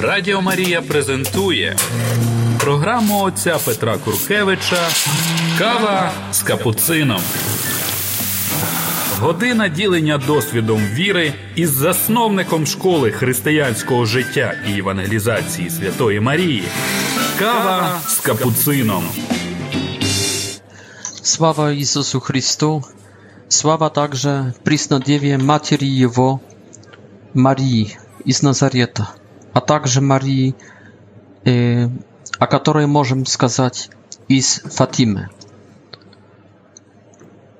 Радіо Марія презентує програму отця Петра Куркевича Кава з капуцином. Година ділення досвідом віри із засновником школи християнського життя і евангелізації Святої Марії. Кава з капуцином. Слава Ісусу Христу! Слава также Преснодеве Матери Его, Марії із Назарета – а также Марии, о которой можем сказать из Фатимы.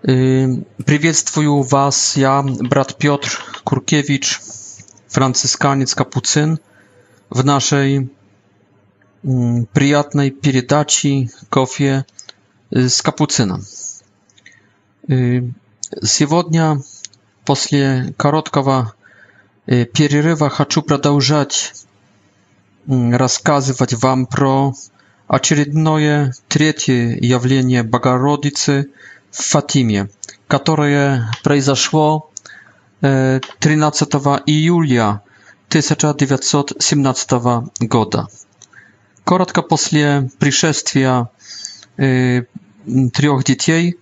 Приветствую вас, я брат Piotr Kurkiewicz, franciskaniec kapucyn, w naszej przyjatnej передаче кофе z kapucynem. Сегодня после короткого перерыва хочу продолжать рассказывать вам про очередное третье явление Богородицы в Фатиме, которое произошло 13 июля 1917 года. Коротко после пришествия трех детей,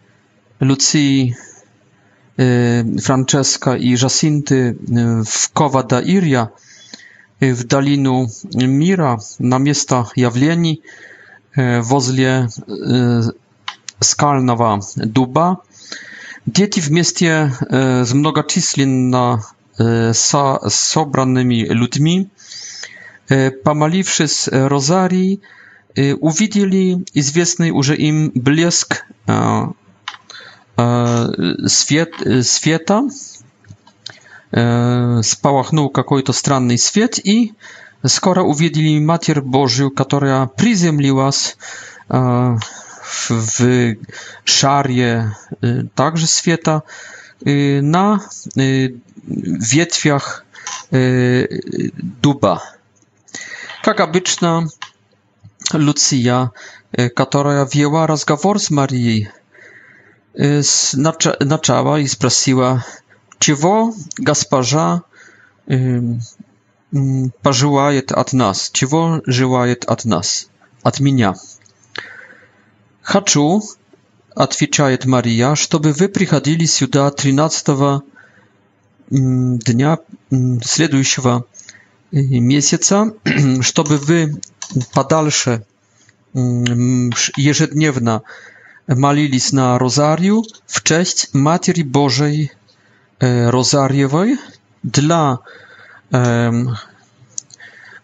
Люции, Франческа и Жасинты в Кова-да-Ирья, w dolinu Mira na miejsca jawleni e, wozle skalnego duba. Dzieci w mieście e, z mnogoczisłynna e, sa sobranymi ludźmi, pamaliwszy z Rosarii, uwidzieli izwiesny urze im blisk świata спалахнул какой-то странный свет, и скоро увидели Матерь Божью, которая приземлилась в шаре также света на ветвях дуба. Как обычно, Lucja, która wzięła rozmowę z Marią, zaczęła i sprosiła, чего госпожа пожелает от нас? Чего желает от нас? От меня. Хочу, отвечает Мария, чтобы вы приходили сюда 13 дня следующего месяца, чтобы вы подальше ежедневно молились на Розарию в честь Матери Божией E, dla для,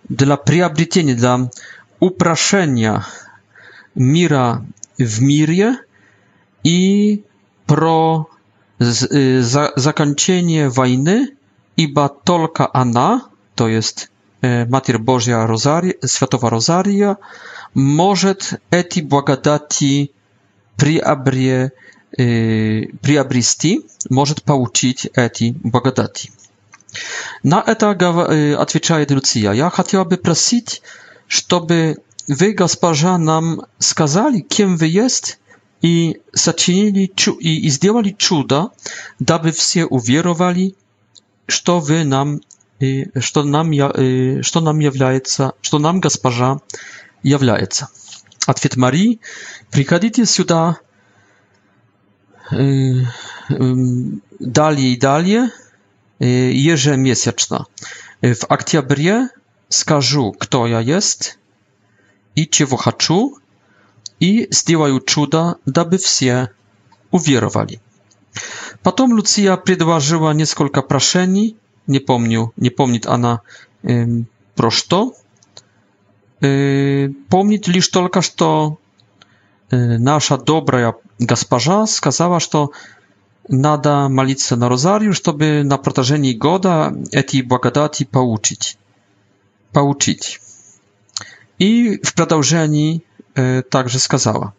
для приобретения, для упрощения мира в мире и про за, zakończenie wojny, iba tylko ona, to jest e, Mater Bożia Rozaria, Świętowa Rozaria, może eti błagadati priabrie Э, приобрести, может получить эти благодати. На это э, отвечает Люция. Я хотела бы просить, чтобы вы, госпожа, нам сказали, кем вы есть, и сочинили и сделали чудо, дабы все уверовали, что вы нам, э, что нам, что нам является, что нам госпожа является. Ответ Марии. Приходите сюда, Yy, yy, dalej i dalej yy, jeże miesięczna. W aktiabrie skażu, kto ja jest i czego chcę i zdziałaju czuda, daby wsie uwierowali. Potem Lucia przedłożyła kilka praszeni, nie pomnił, nie pomnit ona proszto. Pomnit lisz tylko, nasza dobra Gasparza skazała, że to nada malice na rozariusz, żeby na protażeni goda eti błagadati pouczyć. Pouczyć. I w pradałżeni e, także skazała.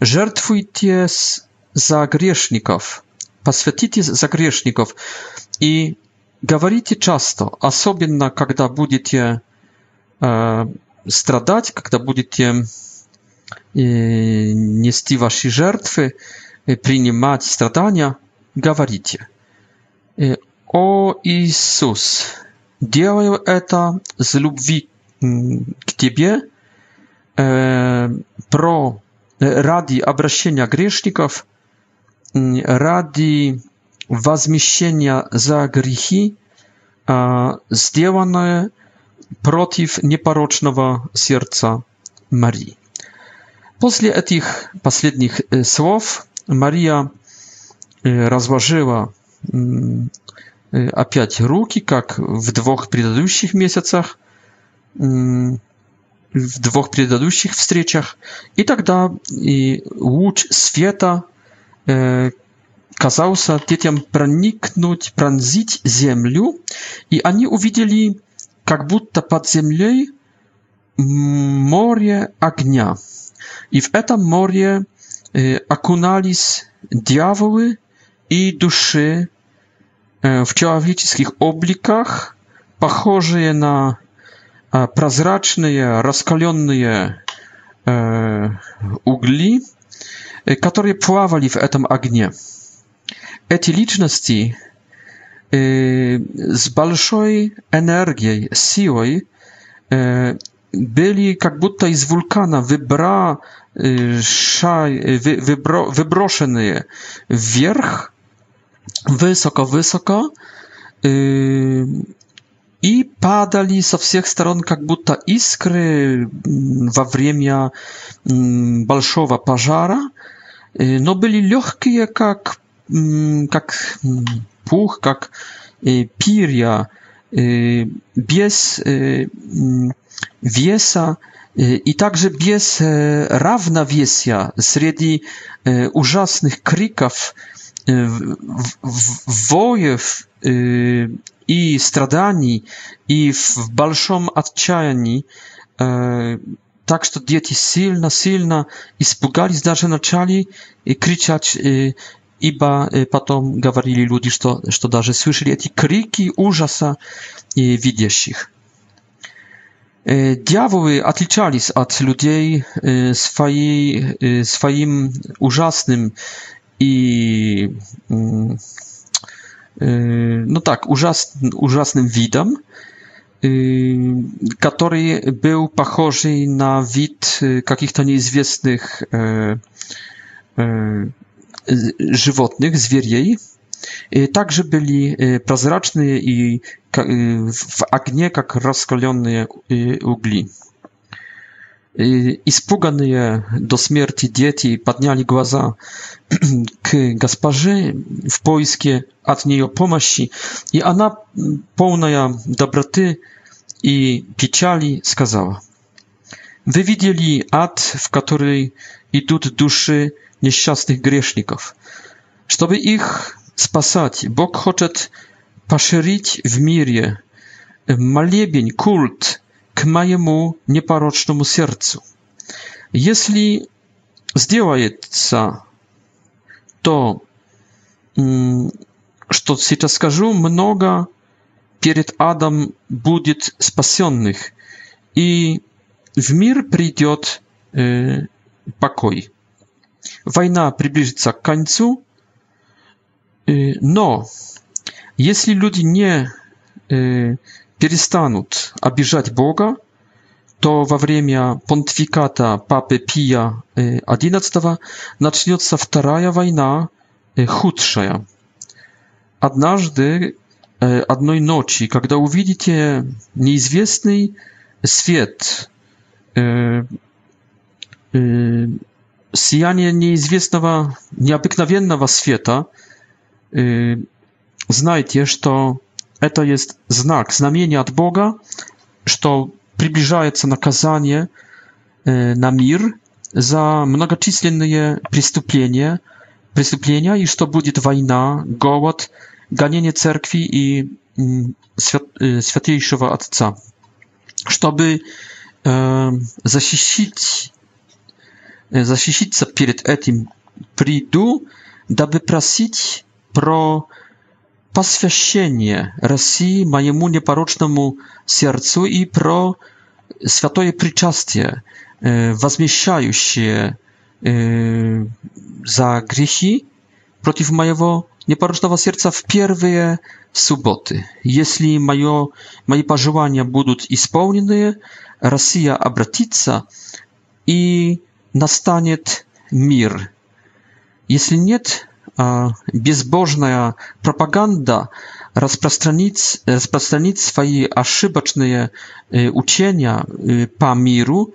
Żertwujcie za grzeszników. Paswetitie za grzeszników. I gawalicie często, a sobie na kiedy będziecie e, stradać, kiedy będziecie не стиваши жертвы, принимать страдания, говорите «О Иисус, делаю это с любви к Тебе, про, ради обращения грешников, ради возмещения за грехи, сделанное против непорочного сердца Марии». После этих последних э, слов Мария э, разложила э, опять руки, как в двух предыдущих месяцах, в двух предыдущих встречах. И тогда и луч света казался детям проникнуть, пронзить землю, и они увидели, как будто под землей море огня. I w etam morie y, akunalis diawoły i duszy e, w ciałowiczyskich oblikach, pochorzyje na prazraczne, rozkalionne e, ugli, które pławali w etam agnie. Eti liczności y, z balszej energii, siłoj, e, byli jak i z wulkana wybra y, szaj, y, wy, wybro, wybroszeny je w wierch wysoko wysoko y, i padali ze wszystkich stron jak будто iskry mm, w wremia mm, balszowa pożara y, no byli lekkie jak mm, jak jak puch jak y, pirja y, bez веса, и также без равновесия среди ужасных криков, воев и страданий, и в большом отчаянии. Так что дети сильно-сильно испугались даже начали кричать ибо потом говорили люди, что, что даже слышали эти крики ужаса видящих. Дьяволы отличались от людей своей, своим ужасным и ну так, ужас, ужасным видом, который был похожий на вид каких-то неизвестных животных, зверей. Также были прозрачные и в огне, как раскаленные угли. И испуганные до смерти дети подняли глаза к госпоже в поиске от нее помощи, и она, полная доброты и печали, сказала, «Вы видели ад, в который идут души несчастных грешников. Чтобы их спасать, Бог хочет paszerić w mirie maliebień kult k mojemu nieparocznemu sercu. Jeśli zdjęłaje to, co teraz скажу, mnoga przed Adam będzie spasionnych i w mir przyjdzie pokój. Wojna przybliży się do końca, e, no, Если люди не э, перестанут обижать Бога, то во время понтификата Папы Пия XI начнется Вторая война худшая. Однажды, одной ночи, когда увидите неизвестный свет, сияние неизвестного, необыкновенного света, знайтесь, что это есть знак, знамение от Бога, что приближается наказание на мир за многочисленные преступления, преступления, и что будет война, голод, гонение церкви и свят, святейшего Отца, чтобы э, защитить, защититься перед этим приду, дабы просить про посвящение России моему непорочному сердцу и про святое причастие, возмещающее за грехи против моего непорочного сердца в первые субботы. Если мое, мои пожелания будут исполнены, Россия обратится и настанет мир. Если нет, безбожная пропаганда распространит, распространит свои ошибочные учения по миру,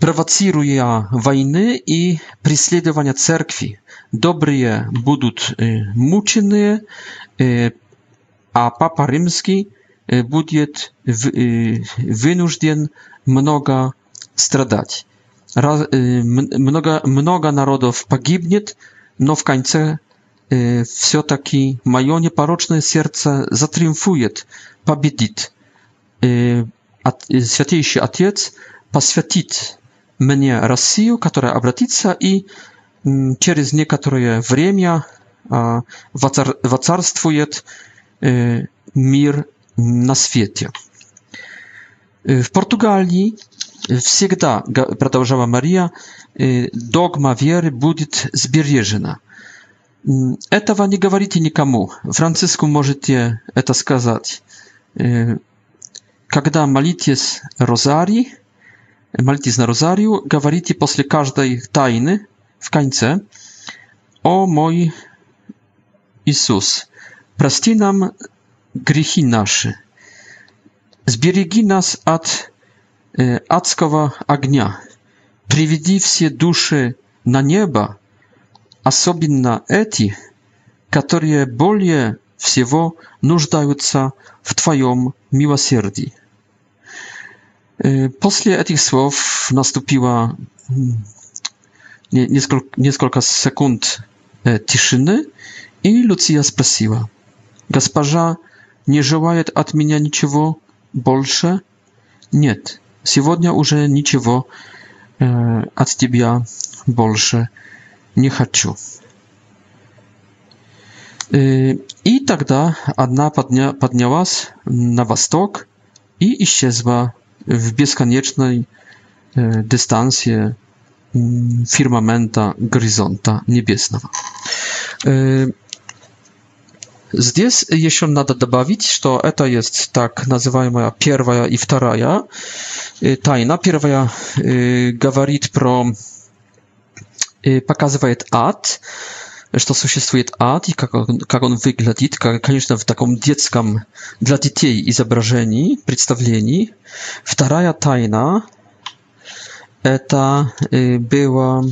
провоцируя войны и преследования церкви. Добрые будут мучены, а Папа Римский будет вынужден много страдать. Y, mnoga, mnoga narodów pogibnet, no w końcu y, wsio taki mają nieparoczne serce zatriumfuje, pobiedit. Y, Świętejszy Ojciec poświęcić mnie Rasiu, która obratica i przez mm, niektóre время wacarstwuje mir na świecie. W Portugalii Всегда, продолжала Мария, догма веры будет сбережена. Этого не говорите никому. Франциску можете это сказать. Когда молитесь розарий, молитесь на розарию, говорите после каждой тайны в конце «О мой Иисус, прости нам грехи наши, сбереги нас от адского огня. Приведи все души на небо, особенно эти, которые более всего нуждаются в Твоем милосердии. После этих слов наступило несколько, несколько секунд тишины, и Люция спросила, «Госпожа не желает от меня ничего больше?» «Нет, Сегодня уже ничего э, от тебя больше не хочу. И тогда одна подня, поднялась на восток и исчезла в бесконечной э, дистанции фирмамента горизонта небесного. Здесь, еще надо добавить, что это есть так называемая первая и вторая тайна. Первая говорит про, показывает ад, что существует ад и как он, как он выглядит, как, конечно, в таком детском для детей изображении, представлении. Вторая тайна это была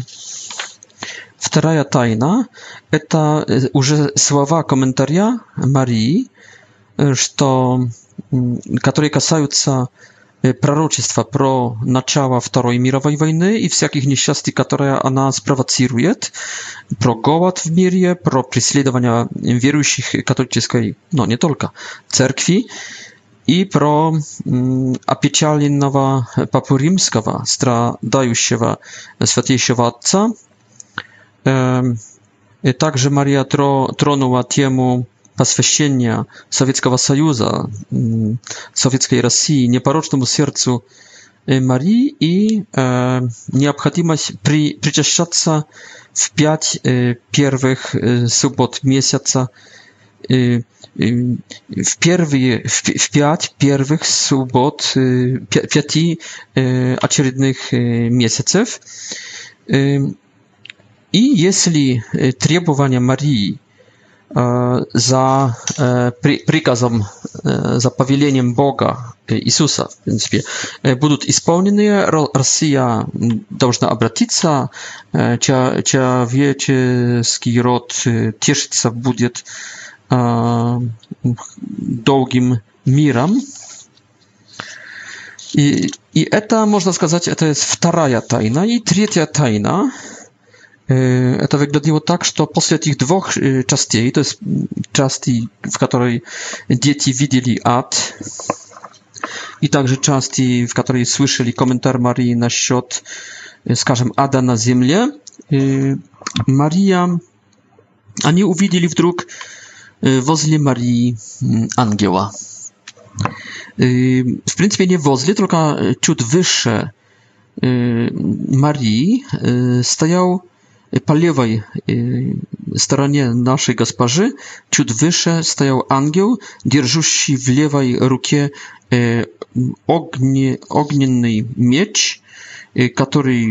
Вторая тайна – это уже слова комментария Марии, что, которые касаются пророчества про начало Второй мировой войны и всяких несчастий, которые она спровоцирует, про голод в мире, про преследование верующих католической, но не только, церкви, и про опечаленного Папу Римского, страдающего Святейшего Отца, Также Мария тронула тему посвящения Советского Союза, Советской России, непорочному сердцу Марии и э, необходимость при, причащаться в пять э, первых э, суббот месяца, э, э, в, первые, в, в пять первых суббот э, пяти э, очередных э, месяцев. Э, i jeśli требования e, Marii e, za e, przykazem, za powielieniem Boga, Jezusa w принципе, będą spełnione, Rosja powinna obrócić się, człowieczeski rod cieszyć się będzie długim mirem. I, I to, można powiedzieć, eta jest druga tajna. I trzecia tajna, Это выглядело так, что после этих двух частей, то есть части, в которой дети видели ад, и также части, в которой слышали комментарий Марии насчет, скажем, ада на земле, Мария, они увидели вдруг возле Марии ангела. В принципе, не возле, только чуть выше Марии стоял po lewej y, stronie naszej gospodarzy, ciut wyższe stał anioł, drżący w lewej ręce y, ogniny miecz, y, który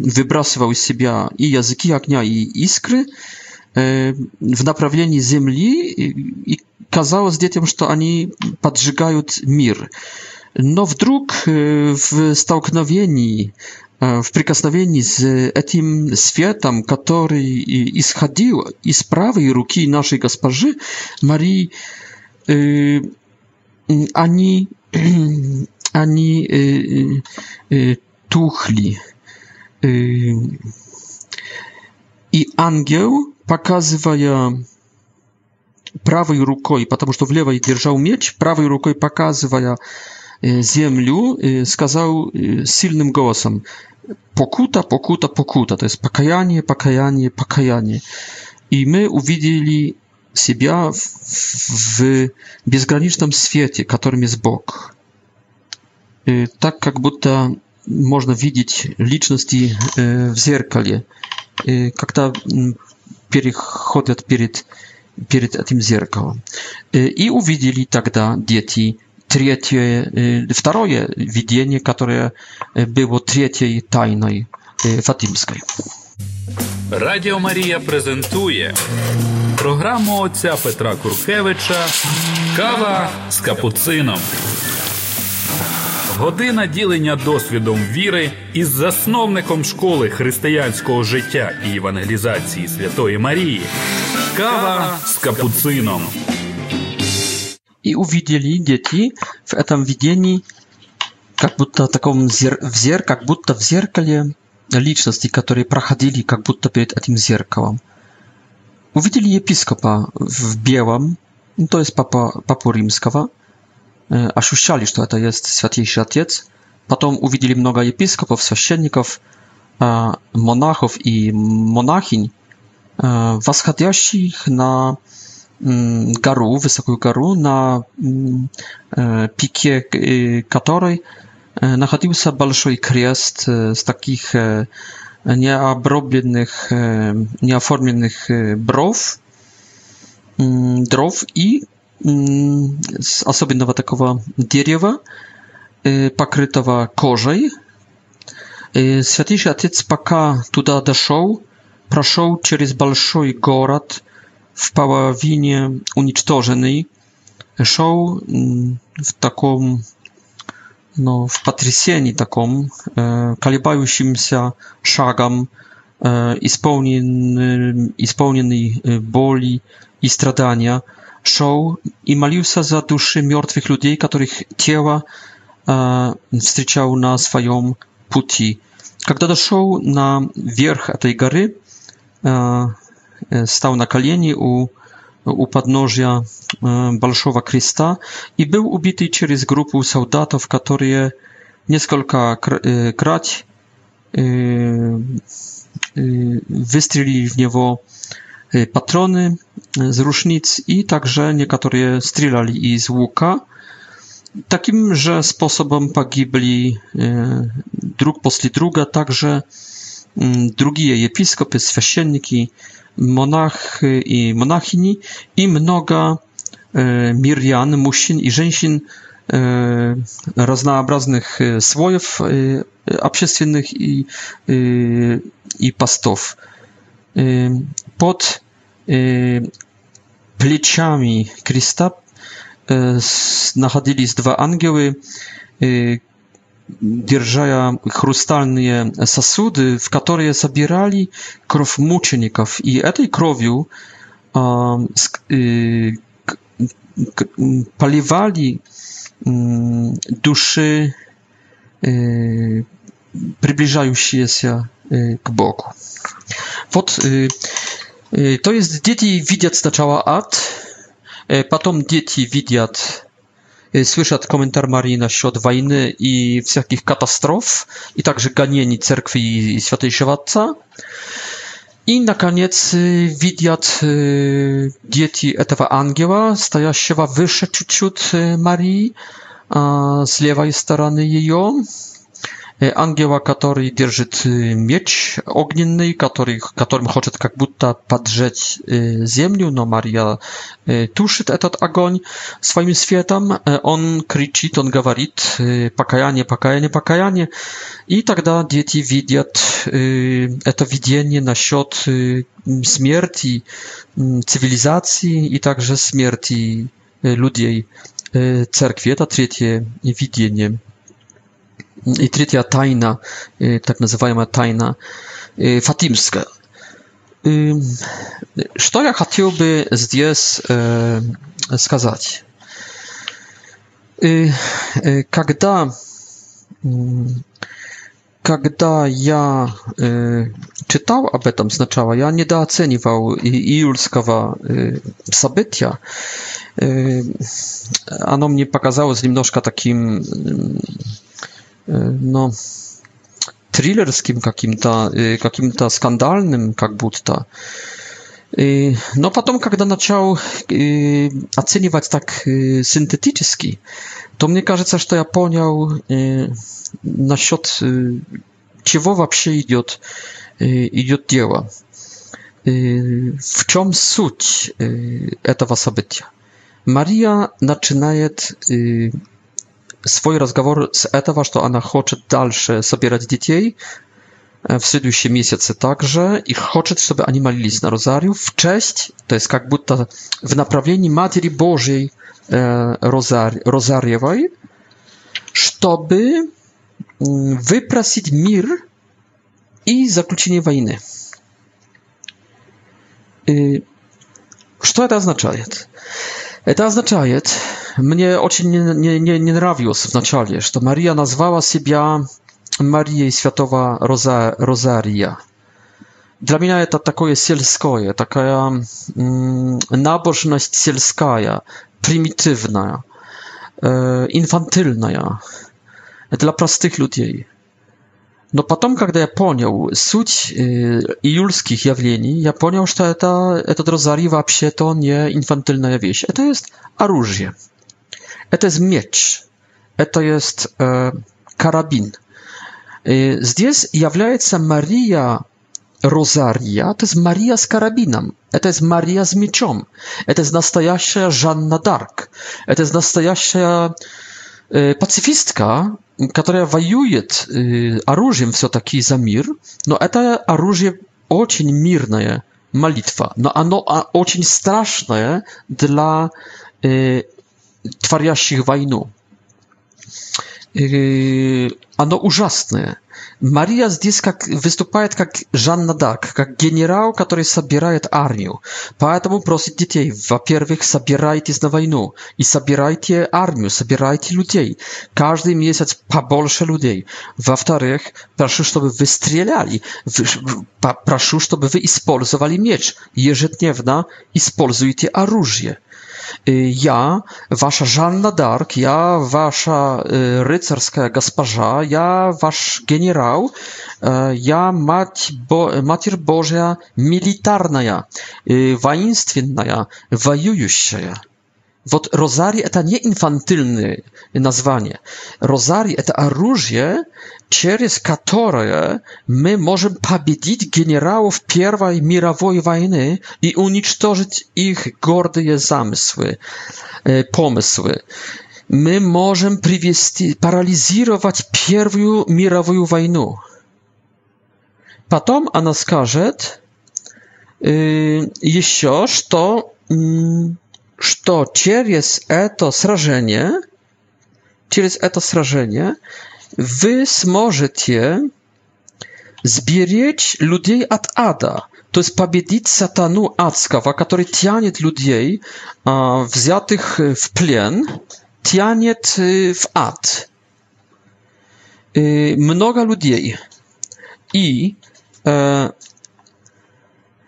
wybrasywał z siebie i języki agnia i iskry w naprawieni ziemi i kazało z dzieciom, że ani podżygają mir. No wdruk w stałknowieniu в прикосновении с этим светом, который исходил из правой руки нашей госпожи Марии, они, они тухли. И ангел, показывая правой рукой, потому что в левой держал меч, правой рукой показывая землю, сказал сильным голосом «покута, покута, покута», то есть покаяние, покаяние, покаяние. И мы увидели себя в, в безграничном свете, которым есть Бог. Так как будто можно видеть личности в зеркале, когда переходят перед, перед этим зеркалом. И увидели тогда дети третье, э, второе видение, которое э, было третьей тайной э, Фатимской. Радіо Марія презентує програму отця Петра Куркевича Кава з капуцином. Година ділення досвідом віри із засновником школи християнського життя і евангелізації Святої Марії. Кава з капуцином. i uwidzieli dzieci w etam widzieni, jak butta taką zier, tak w zier, jak butta w zierkalie liczności, które prachadili, jak butta przed etim zierkałam. Uwidzieli episkopa w białym, no to jest papa, papu rzymskawa, e, aż uszali, że to jest świętszy ojciec. Potom uwidzieli mnoga episkopów, świeczenników, monachów i monachiń, e, waschadiaszych na гору, высокую гору, на пике которой находился большой крест с таких необробленных, неоформленных бров, дров и с особенного такого дерева, покрытого кожей. Святейший Отец пока туда дошел, прошел через большой город – w paławinie unicztożony, szedł mm, w takim, no, w patrysieni takim, e, kalibającym się szagam, e, i spełniony e, boli i stradania, szedł i malił się za duszy martwych ludzi, których ciała e, wstrzyczał na swoją puti. Kiedy doszedł na wierch tej góry, E, stał na kalieni u, u podnóżia e, Balszowa Krista i był ubity przez grupę soldatów, które niekolka krat e, wystrzelili w niego patrony z różnic i także niektóre strzelali i z łuka. Takim że sposobem pogibli drug posli druga także Mm, drugi drugie episkopy, świeczniki, monachy i monachini i mnoga e, mirjan, mężczyzn i żeńsin e, różnorodnych e, słojów obszestwiennych i, i, pastów. Pod plecami Krista znajdowali dwa anioły, держа хрустальные сосуды, в которые собирали кровь мучеников. И этой кровью э, э, поливали э, души э, приближающиеся э, к Богу. Вот, э, э, то есть дети видят сначала ад, э, потом дети видят Y, słyszę od komentarz Marii na od wojny i wszelkich katastrof, i także ganieni cerkwi i świętej Siewatca. I na koniec y, widiat y, dzieci etawa angiela, staje się wyższe ciut Marii, a z lewej strony jej Ангела, который держит меч огненный, который, которым хочет как будто поджечь землю, но Мария тушит этот огонь своим светом. Он кричит, он говорит «покаяние, покаяние, покаяние». И тогда дети видят это видение насчет смерти цивилизации и также смерти людей. Церкви – это третье видение и третья тайна, так называемая тайна Фатимская. Что я хотел бы здесь сказать? Когда, когда я читал об этом сначала, я недооценивал июльского события. Оно мне показалось немножко таким ну, триллерским каким-то, каким-то скандальным как будто. Но потом, когда начал оценивать так синтетически, то мне кажется, что я понял насчет чего вообще идет, идет дело. В чем суть этого события? Мария начинает свой разговор с этого, что она хочет дальше собирать детей в следующем месяце также и хочет, чтобы они молились на розарию в честь, то есть как будто в направлении Матери Божьей э, розар, Розарьевой, чтобы выпросить мир и заключение войны. И что это означает? Это означает, Мне очень не, не, не, не нравилось вначале, что Мария назвала себя Марией Святого Роза, Розария. Для меня это такое сельское, такая м, набожность сельская, prymitywna, infantylna dla prostych ludzi. Но потом, когда я понял суть июльских явлений, я понял, что это, этот розарий вообще-то не инфантильная вещь. Это есть оружие. Это есть меч, это есть э, карабин. И здесь является Мария Розария, это есть Мария с карабином, это есть Мария с мечом, это настоящая Жанна Дарк, это настоящая пацифистка, которая воюет э, оружием все-таки за мир, но это оружие очень мирное, молитва, но оно очень страшное для творящих войну. Оно ужасное. Мария здесь как, выступает как Жанна Дарк, как генерал, который собирает армию. Поэтому просит детей, во-первых, собирайтесь на войну и собирайте армию, собирайте людей. Каждый месяц побольше людей. Во-вторых, прошу, чтобы вы стреляли. Прошу, чтобы вы использовали меч. Ежедневно используйте оружие. Y, ja, wasza Żanna Dark, ja, wasza y, rycerska gospodarza, ja, wasz generał, e, ja, mać, bo, matier Boża, militarna ja, y, wojenstwienna ja, wojujuścia ja. Wod rozarii to nie infantylne nazwanie. Rozarii to oruzje, через которые мы можем победить генералов Первой мировой войны и уничтожить их гордые замыслы, помыслы. Мы можем привести, парализировать Первую мировую войну. Потом она скажет э, еще, что, что через это сражение, через это сражение Wy сможете zbierzeć ludzi od ada. To jest pobiedzić satanu adskawa, który ciągnie ludzi uh, wziętych w plen, ciągnie w ad. Y, mnoga ludzi. I e,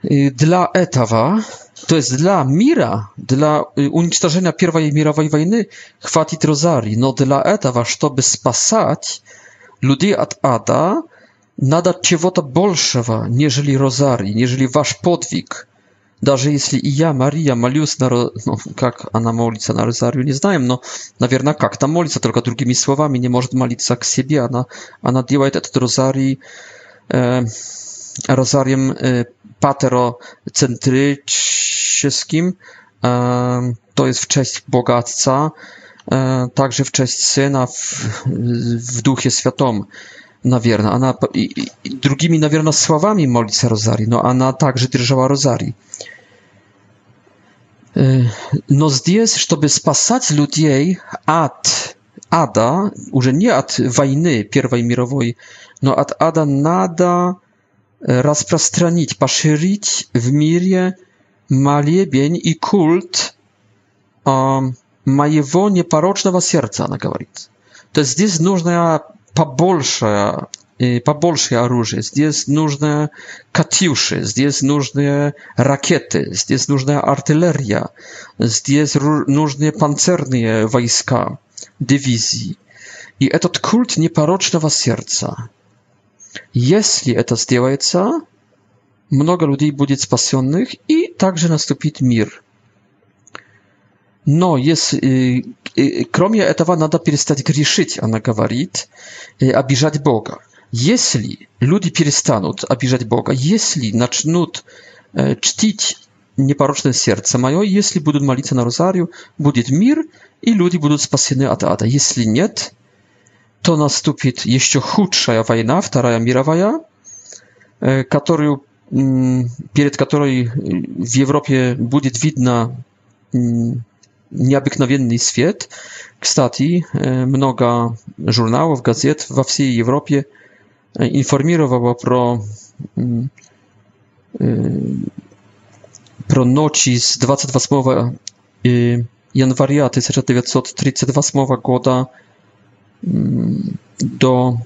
y, dla etawa to jest dla mira, dla уничтожения Первой мировой войны хватит розарий, но для этого, чтобы спасать людей от ада, надо чего-то большего, нежели розарий, нежели ваш подвиг. Даже если и я, Мария, молюсь на... Ну, как она молится на розарию, не знаем, но, наверное, как-то молится, только другими словами, не может молиться к себе. Она, она делает этот розарий... Э, rozaryem Patero paterocentryczskim, e, to jest w cześć bogactwa, e, także w cześć syna, w, w duchie światom, nawierna. Ona i, i drugimi nawierna sławami molice rozarii, no ona także drżała rozarii. E, no zdjęs, żeby spasać ludzi ad ada, już nie ad wojny pierwszej mirowej, no ad ada nada распространить, поширить в мире молебень и культ э, моего непорочного сердца, она говорит. То есть здесь нужно побольше, э, побольше оружия, здесь нужно катюши, здесь нужны ракеты, здесь нужна артиллерия, здесь нужны панцирные войска, дивизии. И этот культ непорочного сердца – Если это сделается, много людей будет спасенных и также наступит мир. Но если, кроме этого надо перестать грешить, она говорит, обижать Бога. Если люди перестанут обижать Бога, если начнут чтить непорочное сердце мое, если будут молиться на розарию, будет мир, и люди будут спасены от ада. Если нет, to nastąpi jeszcze chudsza wojna, druga mirowaja, e, którą mm, przed której w Europie będzie widna mm, nieobyknowienny świat. Kstati, e, mnoga żurnałów, gazet w całej Europie e, informowało pro mm, pro noci z 28 januaria 1938 roku do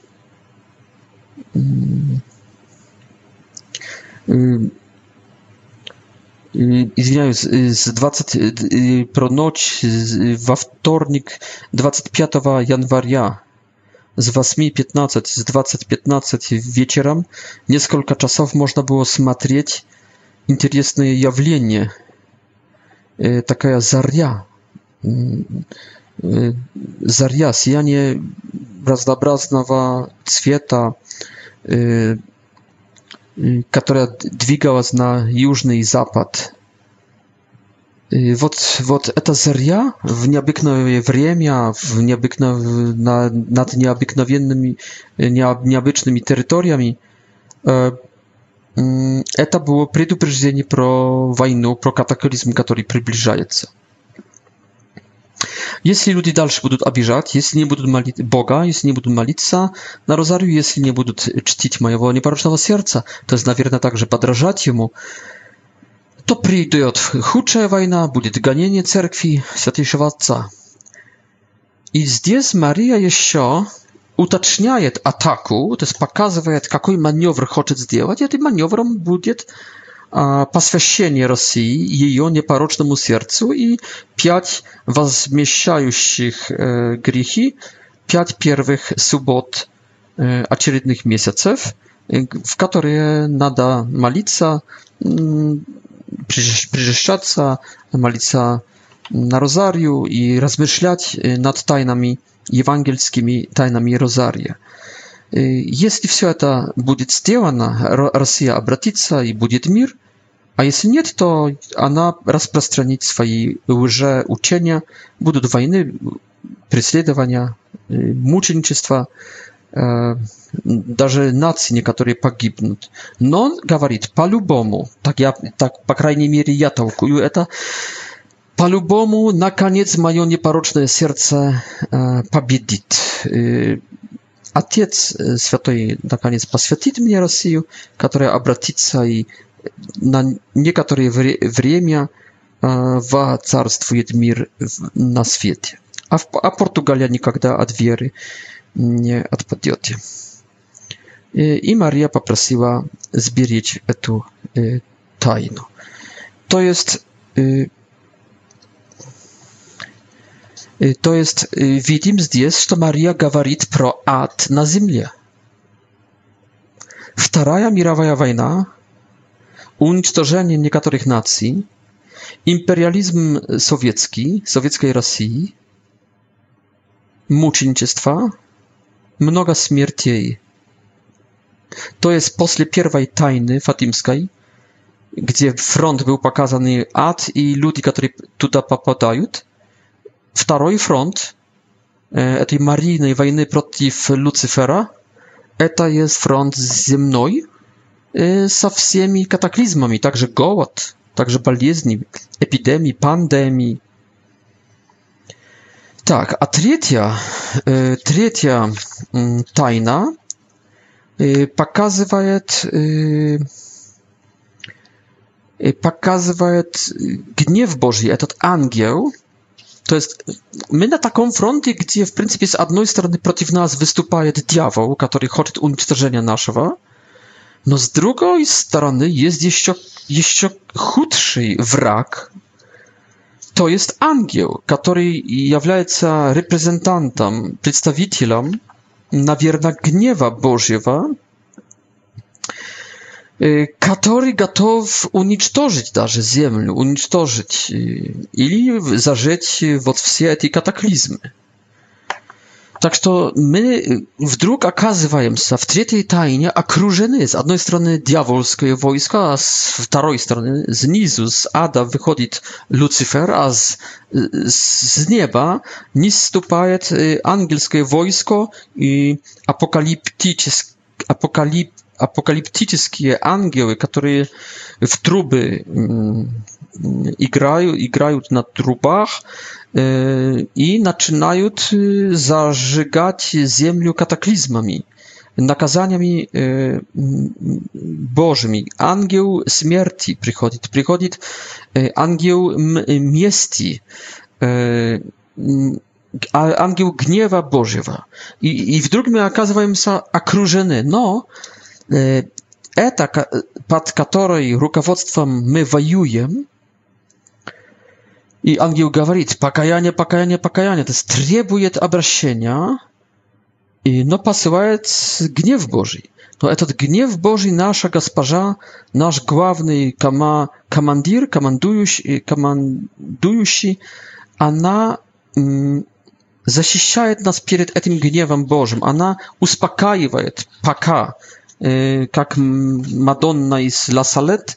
Извиняюсь, с 20, про ночь во вторник 25 января z 8.15, z 20.15 вечером несколько часов можно было смотреть интересное явление, такая заря, Zarias, Janie razdobraznowa цвета, которая двигалась на южный запад. Вот, вот эта заря в необыкновенное время, в необыкнов... на, над необыкновенными, необ... необычными территориями, это было предупреждение про войну, про катаклизм, который приближается. Jeśli ludzie dalszy będą abijać, jeśli nie będą malić Boga, jeśli nie będą malić się na rozariu, jeśli nie będą y, czcić mojego nieporocznego serca, to jest nawierna także podrażać mu, to przyjdzie od chudsza wojna, będzie ganienie cerkwi Świętejszego Otca. I zdjęs Maria jeszcze utaczniaje ataku, to jest pokazuje, jaki maniowr chce zdjęć, i tym będzie посвящение России, ее непорочному сердцу и пять возмещающих грехи, пять первых суббот очередных месяцев, в которые надо молиться, причащаться, молиться на розарию и размышлять над тайнами, евангельскими тайнами розария. Если все это будет сделано, Россия обратится и будет мир, А если нет, то она распространит свои лжеучения, будут войны, преследования, мученичества, даже нации некоторые погибнут. Но он говорит, по-любому, так я, так, по крайней мере, я толкую это, по-любому, наконец, мое непорочное сердце победит. Отец Святой, наконец, посвятит мне Россию, которая обратится и на некоторое вре время воцарствует мир на свете. А, в, а Португалия никогда от веры не отпадет. И Мария попросила сберечь эту э, тайну. То есть, э, то есть э, видим здесь, что Мария говорит про ад на земле. Вторая мировая война unicztożenie niektórych nacji, imperializm sowiecki, sowieckiej Rosji, muczenictwa, mnoga смертей. To jest после pierwszej tajny fatimskiej, gdzie front był pokazany ad i ludzie, którzy tutaj popadają. Второй front e, tej Марийной wojny przeciw Lucifera, eta jest front земной, со всеми катаклизмами, также голод, также болезни, эпидемии, пандемии. Так, а третья, третья тайна показывает, показывает гнев Божий, этот ангел. То есть мы на таком фронте, где, в принципе, с одной стороны против нас выступает дьявол, который хочет уничтожения нашего, no z drugiej strony jest jeszcze, jeszcze chudszy wrak, to jest angiel, który jest reprezentantem, przedstawicielem nawierna gniewa Bożego, y, który gotów unicztożyć darze ziemię, unicztożyć y, i zażyć w od wszystkie kataklizmy. Так что мы вдруг оказываемся в третьей тайне окружены. С одной стороны дьявольское войско, а с второй стороны снизу, с ада выходит Люцифер, а с, с неба не ступает ангельское войско и апокалиптическое апокалип, апокалиптические ангелы, которые в трубы играют, играют на трубах э, и начинают зажигать землю катаклизмами, наказаниями э, Божьими. Ангел смерти приходит, приходит э, ангел мести, э, ангел гнева Божьего. И, и вдруг мы оказываемся окружены, но э, это, под которой руководством мы воюем, И ангел говорит, покаяние, покаяние, покаяние. То есть требует обращения, и, но посылает гнев Божий. Но этот гнев Божий наша госпожа, наш главный кома, командир, командующий, командующий, она защищает нас перед этим гневом Божьим. Она успокаивает пока, как Мадонна из Ласалет,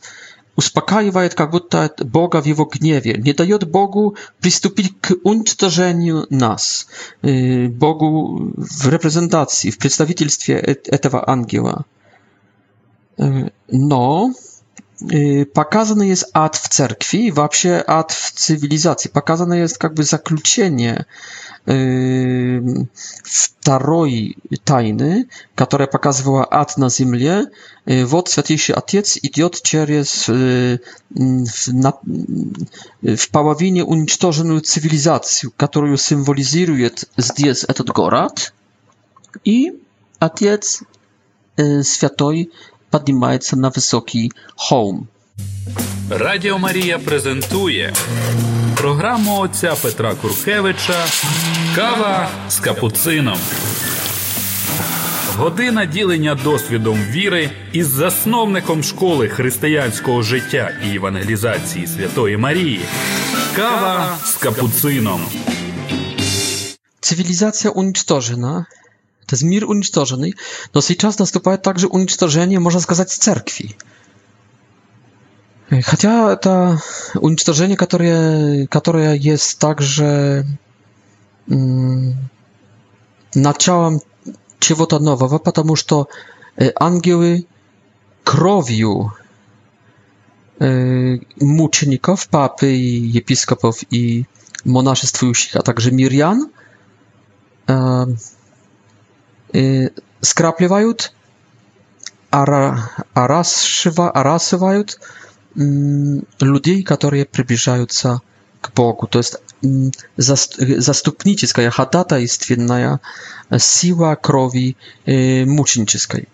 успокаивает как будто от Бога в его гневе, не дает Богу приступить к уничтожению нас, Богу в репрезентации, в представительстве этого ангела. Но показany jest ad w cerkwi, вообще ad w cywilizacji. Pokazane jest jakby zakluczenie второй тайны, которая показывала ад на земле, вот Святейший Отец идет через в половине уничтоженную цивилизацию, которую символизирует здесь этот город, и Отец Святой поднимается на высокий холм. Радио Мария презентує програму отця Петра Куркевича Кава з капуцином. Година ділення досвідом віри із засновником школи християнського життя і евангелізації Святої Марії. Кава з капуцином. Цивілізація унічтожена. To jest унічтожений. unicztożony. Dosyć czas nastąpiło także unicztożenie, można сказать, z Хотя это уничтожение, которое, которое есть также началом чего-то нового, потому что ангелы кровью мучеников, папы, епископов и монашествующих, а также мирян скрапливают, орасывают людей, которые приближаются к Богу. То есть заступническая, ходатайственная сила крови мученической.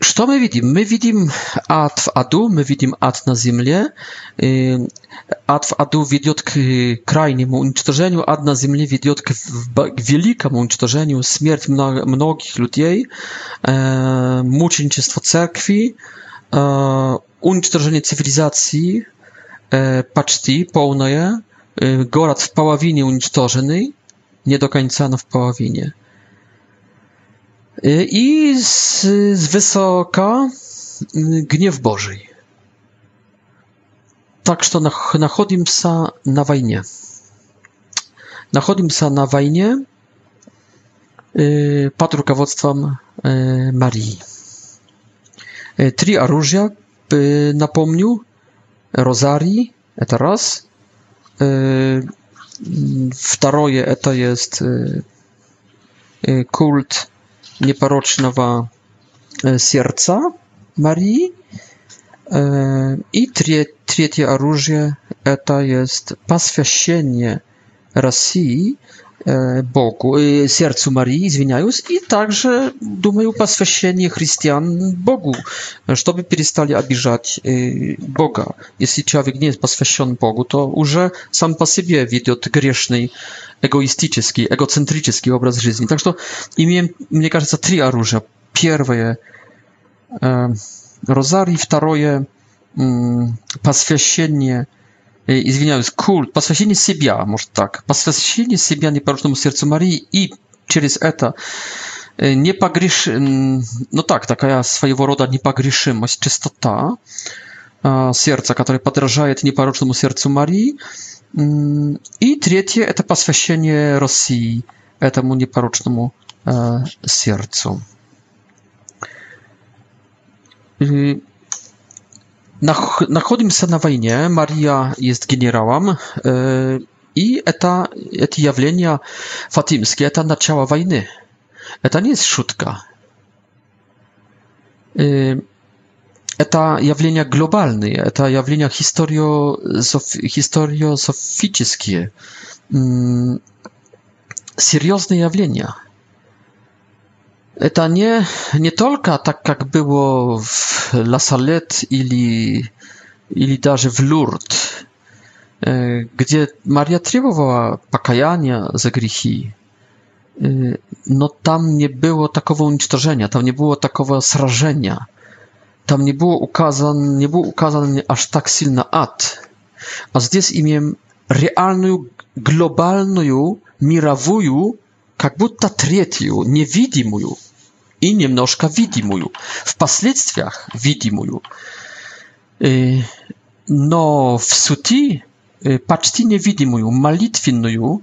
Что мы видим? Мы видим ад в аду, мы видим ад на земле. Ад в аду ведет к крайнему уничтожению, ад на земле ведет к великому уничтожению, смерть многих людей, мученичество церкви, уничтожение цивилизации почти полное, город в половине уничтоженный, nie do końca, no w połowinie. I z, z wysoka gniew Boży. Так что находимся на войне. Находимся на войне под руководством Марии. Три оружия, напомню. Розарий, это раз. Второе, это есть культ непорочного сердца Марии. И третье оружие, это есть посвящение России Богу, сердцу Марии, извиняюсь, и также, думаю, посвящение христиан Богу, чтобы перестали обижать Бога. Если человек не посвящен Богу, то уже сам по себе ведет грешный, эгоистический, эгоцентрический образ жизни. Так что имеем, мне кажется, три оружия. Первое – розарий, второе – посвящение – извиняюсь, культ, посвящение себя, может так, посвящение себя непорочному сердцу Марии и через это непогреш... ну так, такая своего рода непогрешимость, чистота сердца, которое подражает непорочному сердцу Марии. И третье – это посвящение России этому непорочному сердцу. И Находимся на войне, Мария есть генералом, и это, это явление фатимские, это начало войны. Это не шутка. Это явления глобальные, это явления историософические, серьезные явления – ta nie, nie tylko tak, jak było w La Salette ili, ili nawet w Lourdes, e, gdzie Maria trybowała pokajania za grzechy, e, no tam nie było takiego unicestwienia, tam nie było takiego srażenia, tam nie było ukazan, nie było ukazane aż tak silny at, A zdes imię realną, globalną, mirawują, jak budta trzecią, niewidzimą, и немножко видимую, в последствиях видимую. Но в сути почти невидимую, молитвенную,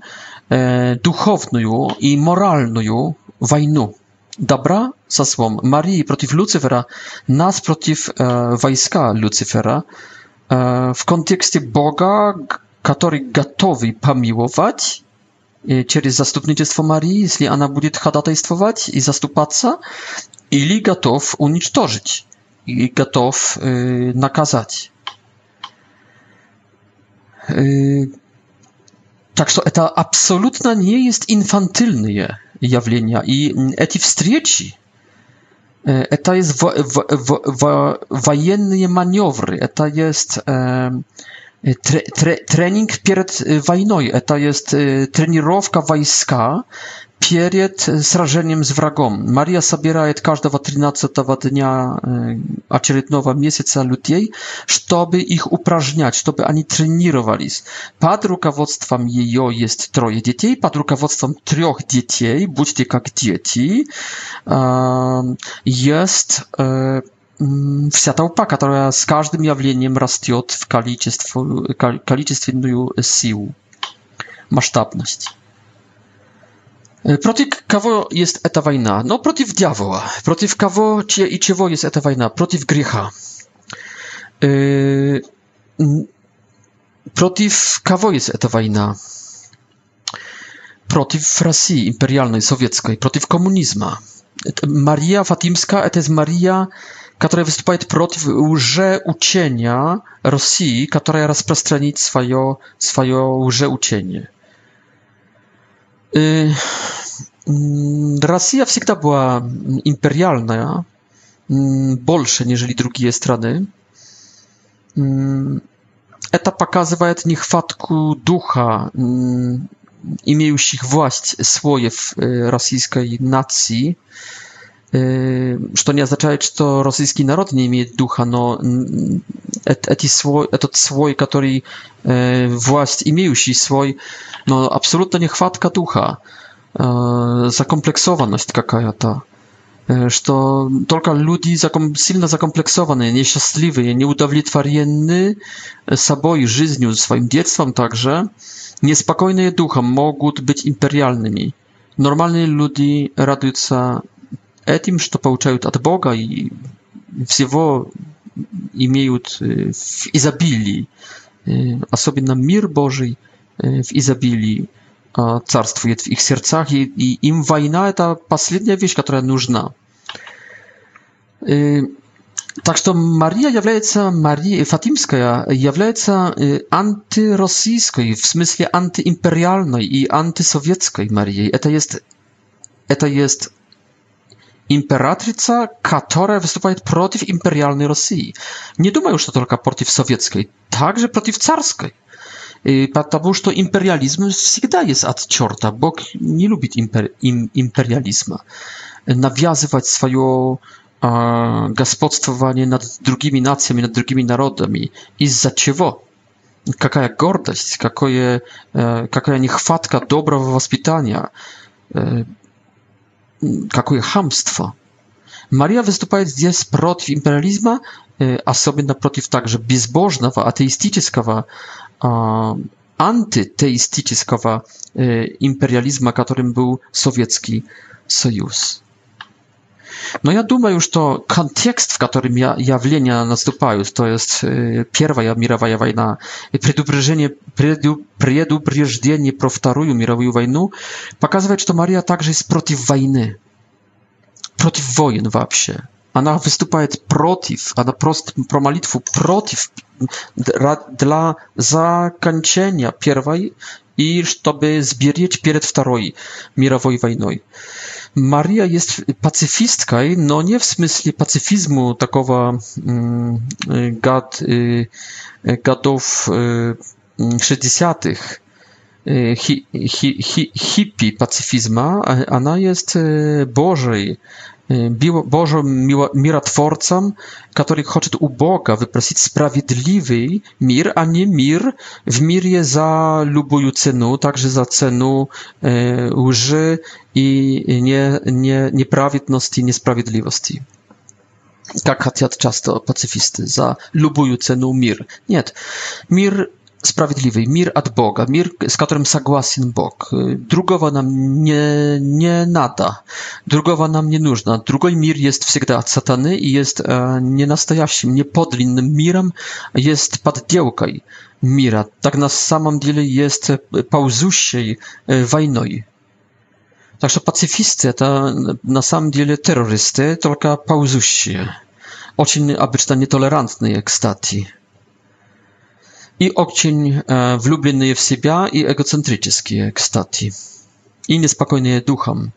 духовную i моральную войну. Dobra ze słom Marii przeciw Lucyfera, nas przeciw e, wojska w kontekście Boga, który gotowy pomiłować через заступничество Марии, если она будет ходатайствовать и заступаться, или готов уничтожить и готов э, наказать. Э, так что это абсолютно не есть инфантильные явления. И эти встречи, э, это есть во, во, во, военные маневры, это есть... Э, tre, tre, trening przed y, wojną, e, to jest e, trenirowka wojska przed zrażeniem y, z wrogiem. Maria zabiera każdego 13 dnia a e, miesiąca lutiej, żeby ich uprażniać, żeby ani trenowali. Pod rukawodstwem jej jest troje dzieci, pod rukawodstwem trzech dzieci, bądźcie jak dzieci, e, jest e, вся толпа, которая с каждым явлением растет в количеству, количественную силу, масштабность. Против кого jest эта война? No, против дьявола. Против кого чье и чего jest эта война? Против греха. Э, против кого jest эта война? Против России империальной, советской, против коммунизма. Мария Фатимская, это Мария... Мария которая выступает против лжеучения России, которая распространит свое, свое лжеучение. Россия всегда была империальная, больше, нежели другие страны. Это показывает нехватку духа имеющих власть слоев российской нации – что не означает, что российский народ не имеет духа, но эти слой, этот слой, который власть имеющий слой, но абсолютно нехватка духа, закомплексованность какая-то, что только люди заком, сильно закомплексованные, несчастливые, неудовлетворенные собой, жизнью, своим детством также, неспокойные духом могут быть империальными. Нормальные люди радуются этим, что получают от Бога и всего имеют в изобилии, особенно мир Божий в изобилии царствует в их сердцах, и, и им война – это последняя вещь, которая нужна. Так что Мария является, Мария Фатимская является антироссийской, в смысле антиимпериальной и антисоветской Марией. Это есть, это есть imperatrica, która występuje przeciw imperialnej Rosji. Nie duma już to tylko przeciw sowieckiej, także czarskiej. Y, przeciw bo już to imperializm zawsze jest od czorta, Bóg nie lubi imper imperializmu. Nawiązywać swoje a, gospodstwowanie nad drugimi nacjami, nad drugimi narodami. I za czego? Jaka gordość, jaka e, niechwatka dobrego wychowania какое хамство. Мария выступает здесь против империализма, особенно против также безбожного, атеистического, антитеистического империализма, которым был Советский Союз. Но я думаю, что контекст, в котором явления наступают, то есть Первая мировая война и предупреждение, предупреждение про Вторую мировую войну, показывает, что Мария также есть против войны, против войн вообще. Она выступает против, она просто про молитву против, для закончения Первой и чтобы сберечь перед Второй мировой войной. Maria jest pacyfistką, no nie w sensie pacyfizmu takowa mm, gad, y, gadów 60. Y, y, hi, hi, hi, hippie pacyfizma, ona jest Bożej Y, Bożym miratworcom, który chce u Boga wyprosić sprawiedliwy mir, a nie mir w mirie za lubuju cenu, także za cenu e, łży i nie, nieprawidności, niesprawiedliwości. Tak chcą często pacyfisty, za lubuju cenu mir. Nie, mir sprawiedliwy, mir od Boga, mir, z którym согласен Bóg. Y, drugowa nam nie, nie nada, drugowa nam nie nużna. Drugi mir jest всегда od satany i jest e, nienastojaщим, niepodlinnym mirem, jest paddiełkaj mira. Tak na samym dziele jest e, pauzusiej e, wojną. Także что пацифисты na на dziele terrorysty, tylko только паузущие. Очень обычно нетолерантные, ekstatii i okcień wlubiony e, w siebie i egocentryczny, kstati. I niespokojny duchem.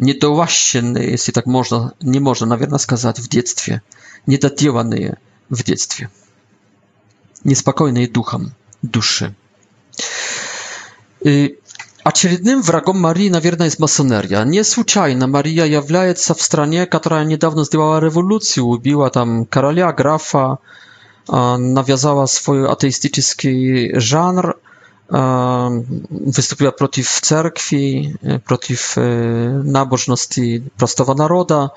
Niedołaśnie, jeśli tak można, nie można, nawet skazać w dzieciństwie. Niedatiowany w dzieciństwie. Niespokojny duchem duszy. I y, a czerwonym wrogiem Marii na pewno jest masoneria. Nie случайно Maria jawiaje się w stronie, która niedawno zdjęła rewolucję, ubiła tam karalia, grafa, E, nawiązała swój ateistyczny żanr, e, wystąpiła przeciw cerkwi, e, przeciw nabożności prostowa naroda,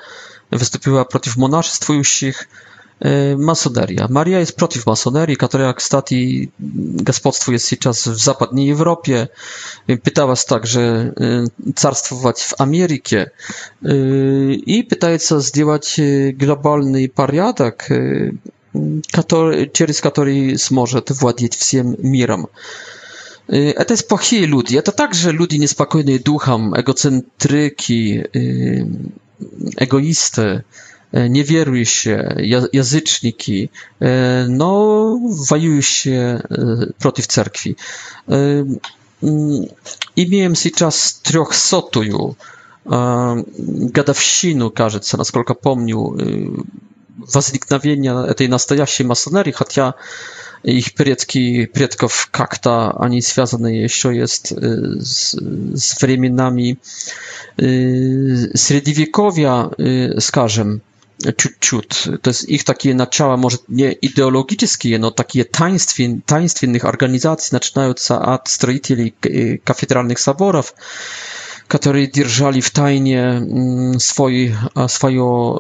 wystąpiła przeciw monaszstwuющих, masoneria. Maria jest przeciw masonerii, która, kстати, господству jest сейчас w zachodniej Europie. Pytała także carstwować w Ameryce i się zdjąć globalny pariadek, который, через который сможет владеть всем миром. Это плохие люди. Это также люди неспокойные духом, эгоцентрики, эгоисты, неверующие, язычники, но воюющие против церкви. Имеем сейчас трехсотую годовщину, кажется, насколько помню, возникновения этой настоящей масонерии, хотя ich предки, предков как-то они связаны еще есть с, с временами средневековья, скажем, чуть-чуть. То есть их такие начала, может, не идеологические, но такие таинствен, таинственных организаций начинаются от строителей кафедральных соборов, которые держали в тайне свой, свое,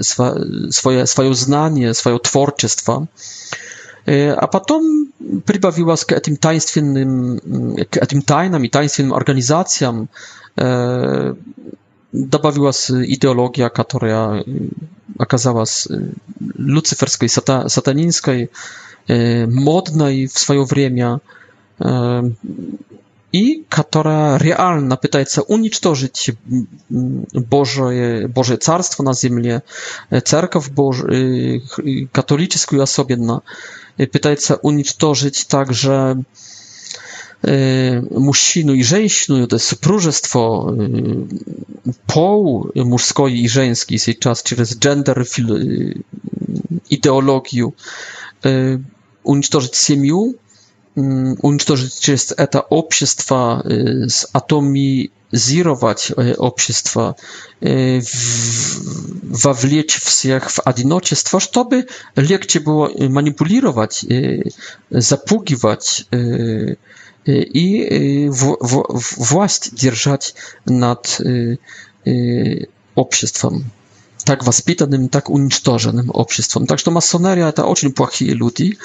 свое, свое знание, свое творчество. А потом прибавилась к этим таинственным, к этим тайнам и таинственным организациям добавилась идеология, которая оказалась люциферской, сата, сатанинской, модной в свое время i która realna pytaje się unicztożyć mm, Boże, Boże Carstwo na ziemi, e, cerkaw e, katolicką e, i osobienna, pytaje się unicztożyć także mężczyznę i żeńsku to jest supróżestwo pół mężskiej i żeńskiej w tej czas, przez gender ideologię, unicztożyć siemię, уничтожить через это общество, атомизировать общество, вовлечь всех в одиночество, чтобы легче было манипулировать, запугивать и власть держать над обществом. Так воспитанным, так уничтоженным обществом. Так что масонерия это очень плохие люди.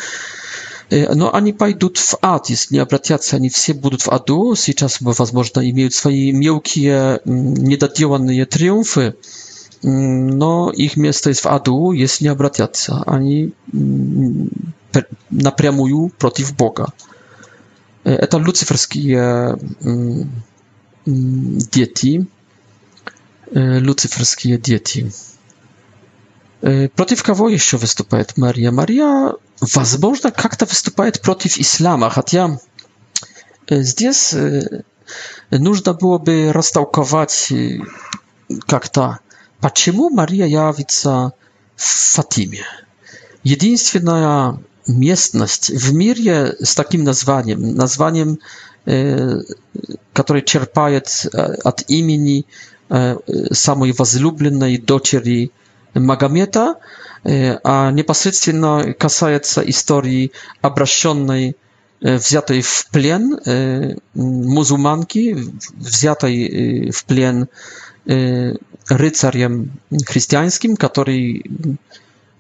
Но они пойдут в ад, если не обратятся, они все будут в аду. Сейчас, возможно, имеют свои мелкие, недоделанные триумфы, но их место есть в аду, если не обратятся. Они напрямую против Бога. Это люциферские дети, люциферские дети. Против кого еще выступает Мария? Мария Возможно, как-то выступает против ислама, хотя здесь нужно было бы растолковать как-то, почему Мария явится в Фатиме. Единственная местность в мире с таким названием, названием, которое черпает от имени самой возлюбленной дочери Магомета, а непосредственно касается истории обращенной, взятой в плен мусульманки, взятой в плен рыцарем христианским, который,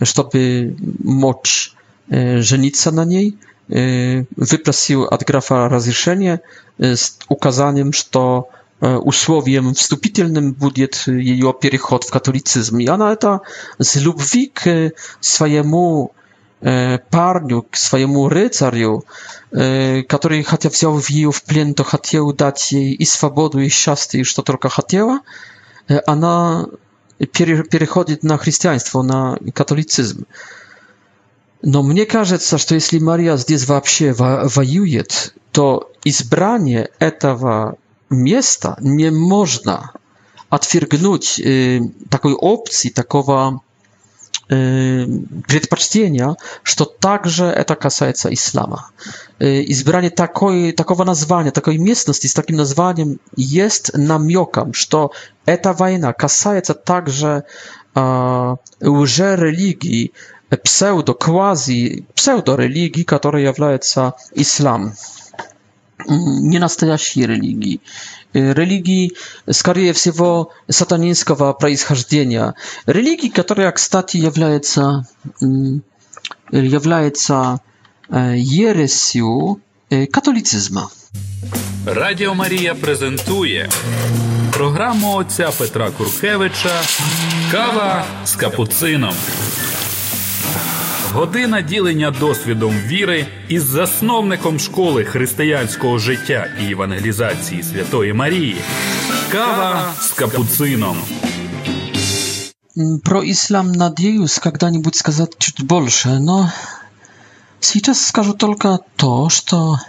чтобы мочь жениться на ней, выпросил от графа разрешение с указанием, что usłowiem wstupitelnym будет ее переход в католицизм. И она это с любви к своему парню, к своему рыцарю, который, хотя взял ее в плен, то хотел дать ей и свободу, и счастье, и что только хотела, она переходит на христианство, на католицизм. Но мне кажется, что если Мария здесь вообще воюет, то избрание этого места невозможно отвергнуть э, такой опции, такого э, предпочтения, что также это касается ислама. Э, избрание такой, такого названия, такой местности с таким названием есть намеком, что эта война касается также э, уже религии, псевдо-квази, псевдо-религии, которая является ислам ненастоящей религии, религии, скорее всего, сатанинского происхождения, религии, которая, кстати, является, является ересью католицизма. Радіо Марія презентує програму отця Петра Куркевича Кава з капуцином. Година ділення досвідом віри із засновником школи християнського життя і евангелізації Святої Марії. Кава з капуцином. Про ислам надеюсь когда-нибудь сказать чуть больше, но сейчас скажу только то, что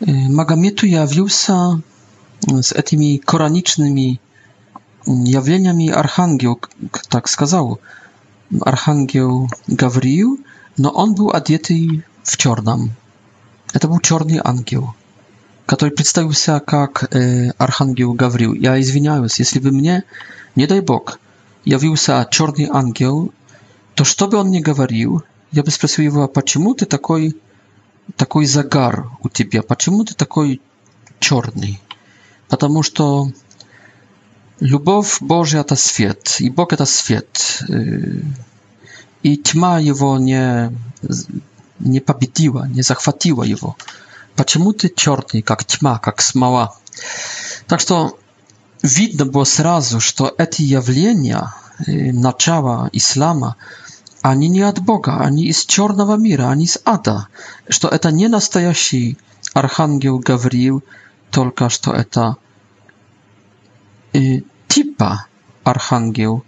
Магомету явился z tymi koranicznymi jawieniami archangieł tak сказал – Archangel Gawrił, no on był adiety w czarnym. To był czarny angiel, który przedstawił się jak e, Archangel Gawrił. Ja izwiniałem się, jeśli by mnie, nie daj Bóg, jawił się czarny angiel, to co by on nie gawarił, ja bym spytał go, a czemu ty taki, taki zagar u ciebie, a czemu ty taki czarny? Потому что... Любовь Божья – это свет, и Бог – это свет. И тьма его не, не победила, не захватила его. Почему ты черный, как тьма, как смола? Так что видно было сразу, что эти явления начала ислама, они не от Бога, они из черного мира, они из ада, что это не настоящий архангел Гавриил, только что это Y, Tipa, archanioł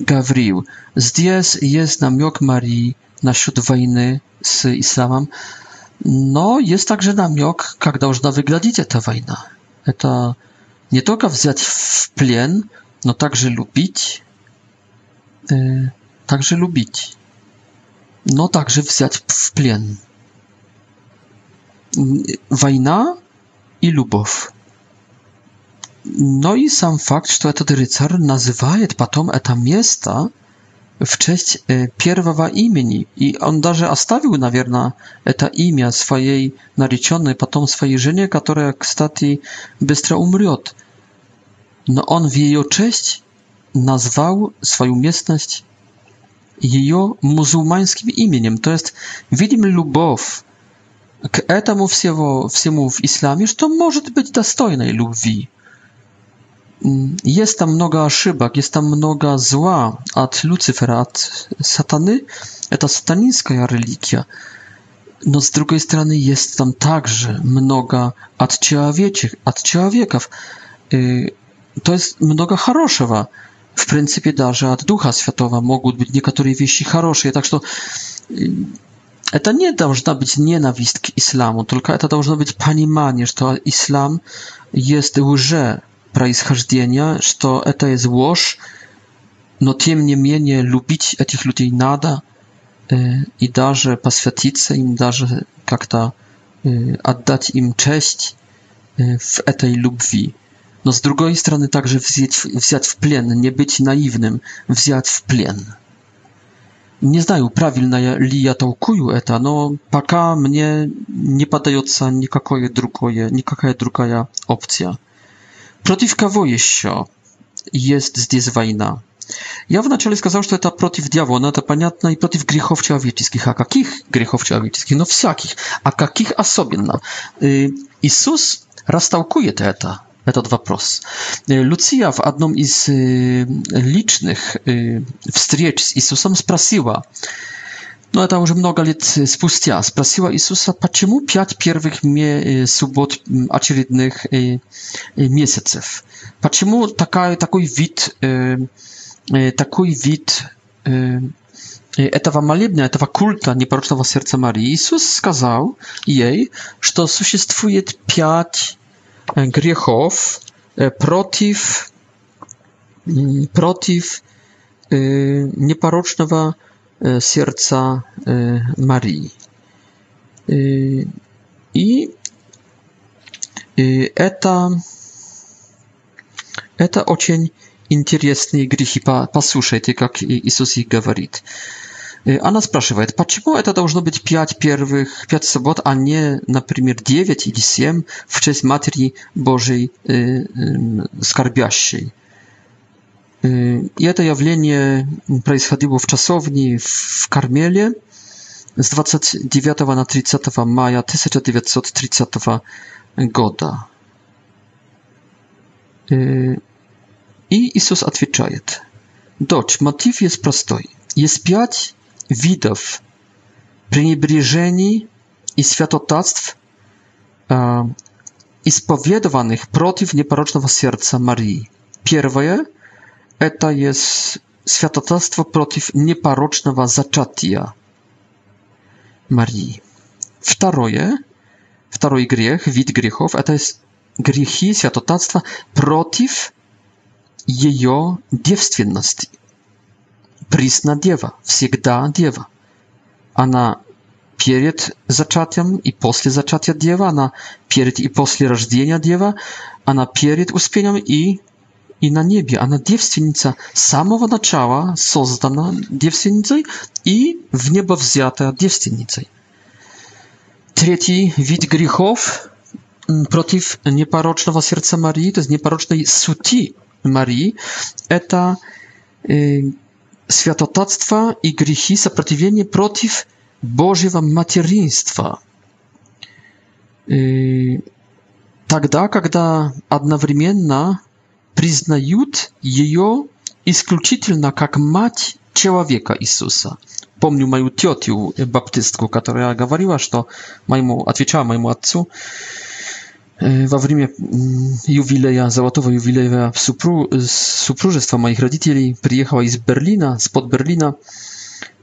Gawrił. dies jest namiot Marii насчет wojny z islamem. No, jest także namiot, jak должна wyglądać ta wojna. To nie tylko wziąć w plen, no także lubić, e, także lubić, no także wziąć w plen. Wojna i lubow. No и сам факт, что этот рыцарь называет потом это место в честь первого имени. И он даже оставил, наверное, это имя своей нареченной, потом своей жене, которая, кстати, быстро умрет. Но он в ее честь назвал свою местность ее мусульманским именем. То есть видим любовь к этому всего, всему в исламе, что может быть достойной любви jest tam mnoga szybak, jest tam mnoga zła od Lucyfera, od satany. To satanińska religia. No z drugiej strony jest tam także mnoga od od człowieków. Y, to jest mnoga хорошего. W pryncypie darze od Ducha Światowa mogą być niektóre wieści хорошие. Tak, że to y, nie powinna być nienawistki islamu, tylko to powinno być panimanie, że to islam jest łże происхождения, что это есть ложь, но тем не менее любить этих людей надо э, и даже посвятиться им, даже как-то э, отдать им честь э, в этой любви. Но с другой стороны также взять, взять в плен, не быть наивным, взять в плен. Не знаю, правильно ли я толкую это, но пока мне не подается никакое другое, никакая другая опция противкого есть здесь война. Я вначале сказал, что это против дьявола, это понятно, и против грехов человеческих. А каких грехов человеческих? Ну, всяких. А каких особенно? Иисус растолкует это, этот вопрос. Люция в одном из личных встреч с Иисусом спросила, Но это уже много лет спустя. Спросила Иисуса, почему пять первых суббот очередных месяцев? Почему такая, такой вид, такой вид этого молебня, этого культа непорочного сердца Марии? Иисус сказал ей, что существует пять грехов против, против непорочного сердца serca Marii. I это, это очень интересные грехи. Послушайте, как Иисус их говорит. Она спрашивает, почему это должно быть пять первых, пять суббот, а не, например, девять или семь в честь Матери Божьей э, э, скорбящей? Это явление происходило в часовне в Кармеле с 29 на 30 мая 1930 года. И Иисус отвечает, «Дочь, мотив есть простой. Есть пять видов пренебрежений и святотатств, исповедованных против непорочного сердца Марии. Первое – to jest światotarstwo przeciw nieparocznego zaczatia Marii. Wtaroje, wtaroj grzech, wid grzechów, to jest grzechy światotarstwa przeciw jej dziewstwienności. Prisna diewa, wsiegda diewa. na przed zaczatiem i posle zaczatia diewa, na przed i posle rażdzenia diewa, na przed uspieniem i i na niebie. Ona dziewczynica samego naczała, zostana dziewczynicą i w niebo wzięta dziewczynicą. Trzeci wid grzechów mm, protiv nieparocznego serca Marii, to jest nieparocznej suti Marii, eta e, światotactwa i grzechy, sprzeciwienie przeciw Bożego macierzyństwa. E, тогда, когда одновременно признают ее исключительно как мать человека Иисуса. Помню мою тетю баптистку, которая говорила, что моему, отвечала моему отцу во время ювилея, золотого ювилея супру, супружества моих родителей приехала из Берлина, спод Берлина,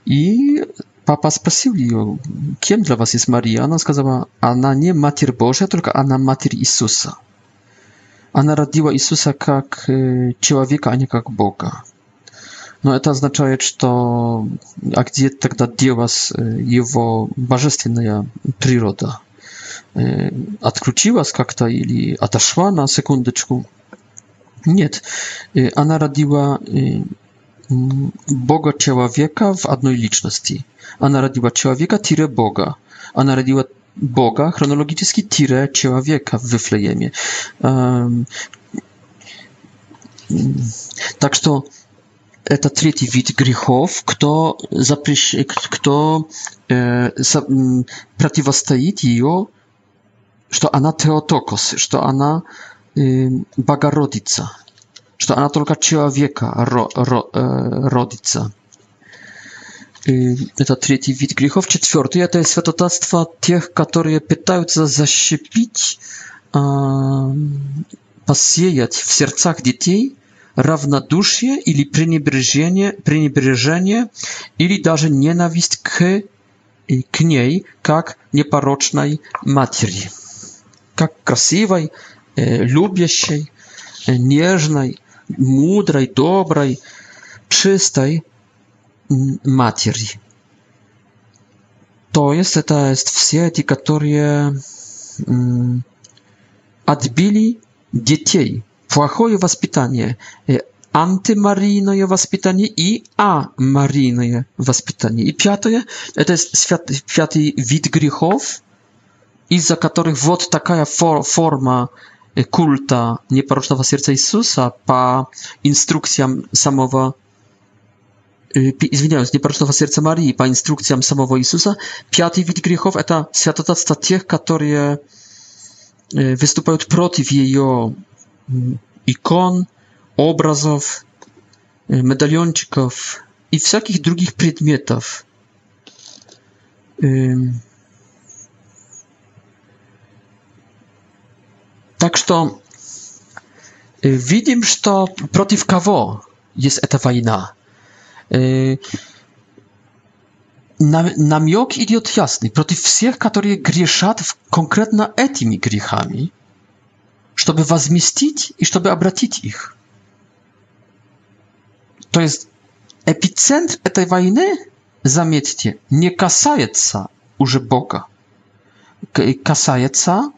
и папа спросил ее, кем для вас есть Мария? Она сказала, она не Матерь Божья, только она Матерь Иисуса она родила Иисуса как человека, а не как Бога. Но это означает, что а где тогда делась его божественная природа? Отключилась как-то или отошла на секундочку? Нет, она родила Бога человека в одной личности. Она родила человека тире Бога. Она родила Boga, chronologiczny tire ciała wieka w Wyflejemie. Tak, tak, to to trzeci wid grzechów, kto zaprzysz, kto e, za, przeciwstawić jej, że ona teotokos, że ona e, Boga rodzica, że to ona tylko człowieka ro, rodzica это третий вид грехов. Четвертый – это святотатство тех, которые пытаются защепить, посеять в сердцах детей равнодушие или пренебрежение, пренебрежение или даже ненависть к, к ней, как непорочной матери, как красивой, любящей, нежной, мудрой, доброй, чистой, матери, то есть это есть все эти, которые отбили детей, плохое воспитание, антимарийное воспитание и амарийное воспитание. И пятое, это святый, пятый вид грехов, из-за которых вот такая фор форма культа непорочного сердца Иисуса по инструкциям самого извиняюсь, непорочного сердца Марии по инструкциям самого Иисуса. Пятый вид грехов – это святотатство тех, которые выступают против ее икон, образов, медальончиков и всяких других предметов. Так что видим, что против кого есть эта война. Y, Namiot idiot jasny, protiv wszystkich, którzy grzeszat w konkretna etymi grzechami, żeby wazmistić i żeby obratić ich. To jest epicentr tej wojny, zamietcie, nie kasajeca uży Boga. Kasajeca,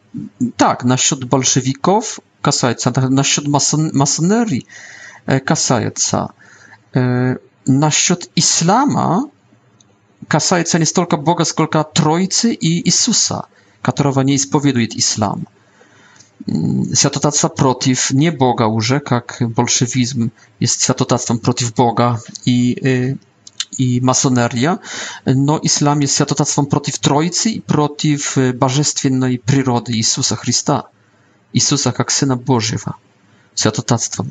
tak, na śród bolszewików, kasajeca, na masonerii, kasajeca. E, насчет ислама касается не столько Бога, сколько Троицы и Иисуса, которого не исповедует ислам. Святотатство против не Бога уже, как большевизм jest святотатством против Бога и, и масонерия, но ислам jest святотатством против Троицы и против божественной природы Иисуса Христа, Иисуса как Сына Божьего святотатством.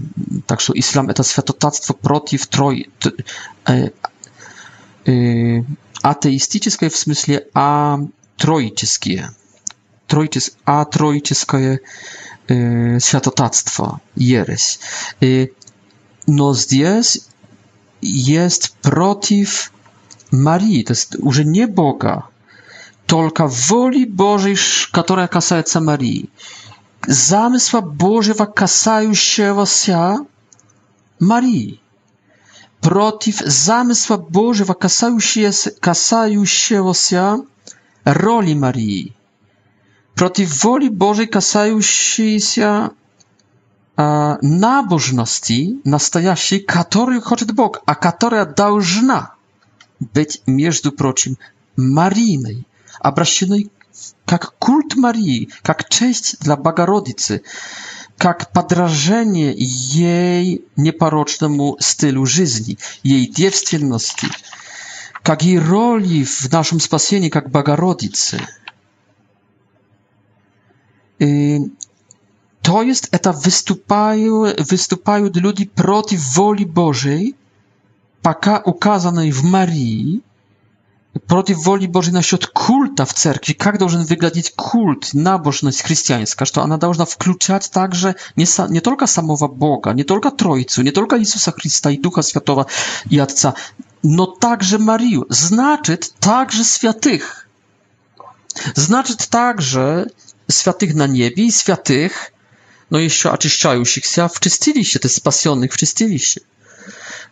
Так что ислам это святотатство против трой, э, э, атеистическое в смысле, а троические. Троитис, а троическое э, святотатство, ересь. Э, но здесь jest protiv Marii, to jest już nie Boga, tylko woli Bożej, która kasается Marii zamysła Bożego kasającego się Marii. Protiv zamysła Bożego kasającego się roli Marii. Protiv woli Bożej kasającej się nabożności, nastajaszej, której chce Bóg, a która powinna być, między prochim, Maryjnej, obraźnej как культ Марии, как честь для Богородицы, как подражение ей непорочному стилю жизни, ей девственности, как и роли в нашем спасении как Богородицы. И to jest, это выступают, выступают люди против воли Божьей, пока указанной в Марии, против воли Божьей насчет культа в церкви, как должен выглядеть культ, набожность христианская, что она должна включать также не, со, не только самого Бога, не только Троицу, не только Иисуса Христа и Духа Святого и Отца, но также Марию, значит, также святых. Значит, также святых на небе и святых, но еще очищающихся в чистилище, то есть спасенных в чистилище.